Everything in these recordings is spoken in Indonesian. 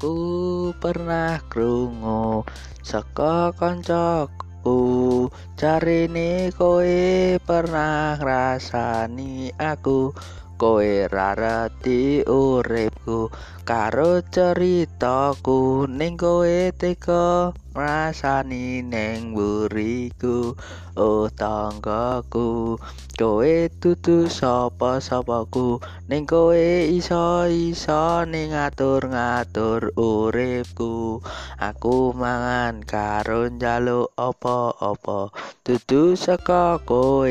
Aku pernah krungu saka kancaku. Jarine kowe pernah ngrasani aku. Kowe rarati uripku karo ceritaku. Ning kowe tega ngrasani ning buriku oh tanggaku kowe dudu sapa-sapaku? Ning kowe iso-iso ning ngatur-ngatur uripku. Aku mangan karo njaluk apa-apa. Dudu saka kowe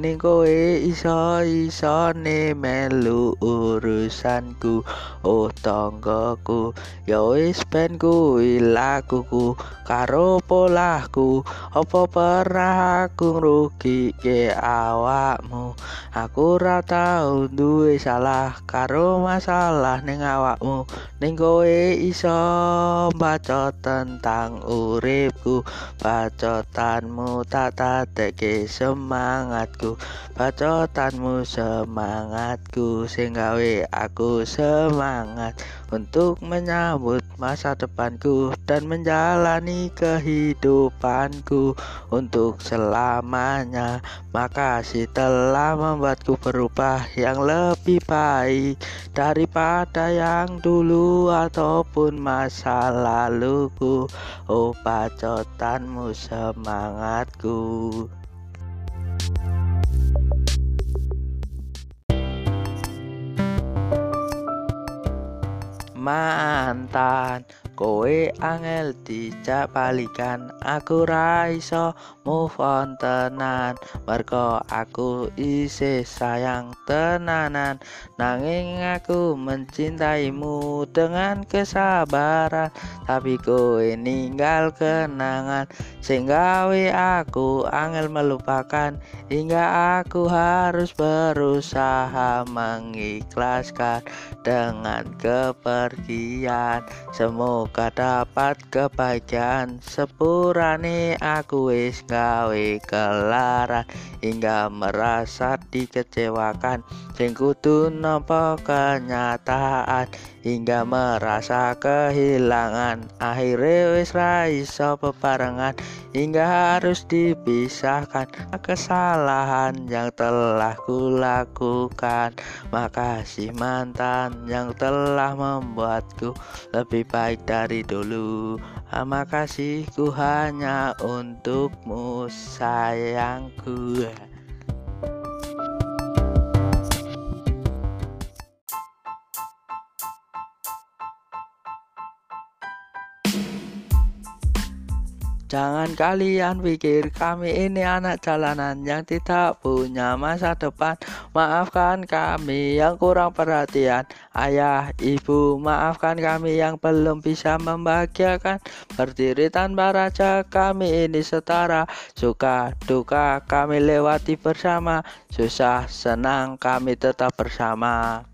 ning kowe iso-iso melu urusanku. Oh tanggaku ya wis ben kuwi lakuku karo polahku. Apa pernah aku ngrugike awakmu? Aku ora tau duwe salah karo masalah ning awakmu. Ning kowe iso baca tentang uripku. Bacotanmu tak tadekke semangatku. Bacotanmu semangat semangatku sing gawe aku semangat untuk menyambut masa depanku dan menjalani kehidupanku untuk selamanya. Makasih telah membuatku berubah yang lebih baik daripada yang dulu ataupun masa laluku. Oh, bacotanmu semangatku. mantan kowe angel dijak balikan. Aku ra iso move on tenan. Mergo aku isih sayang tenanan. Nanging aku mencintaimu dengan kesabaran. Tapi kowe ninggal kenangan. Sing gawe aku angel melupakan. Hingga aku harus berusaha mengikhlaskan dengan kepergian semoga dapat kebahagiaan. Sepurane aku wis gawe kelaran hingga merasa dikecewakan. Sing kudu kenyataan hingga merasa kehilangan. Akhirnya wis ra iso bebarengan. Hingga harus dipisahkan. Kesalahan yang telah kulakukan. Makasih mantan yang telah membuatku lebih baik dari dulu. Makasihku hanya untukmu sayangku Jangan kalian pikir kami ini anak jalanan yang tidak punya masa depan. Maafkan kami yang kurang perhatian. Ayah, ibu, maafkan kami yang belum bisa membahagiakan. Berdiri tanpa raja, kami ini setara. Suka, duka, kami lewati bersama. Susah, senang, kami tetap bersama.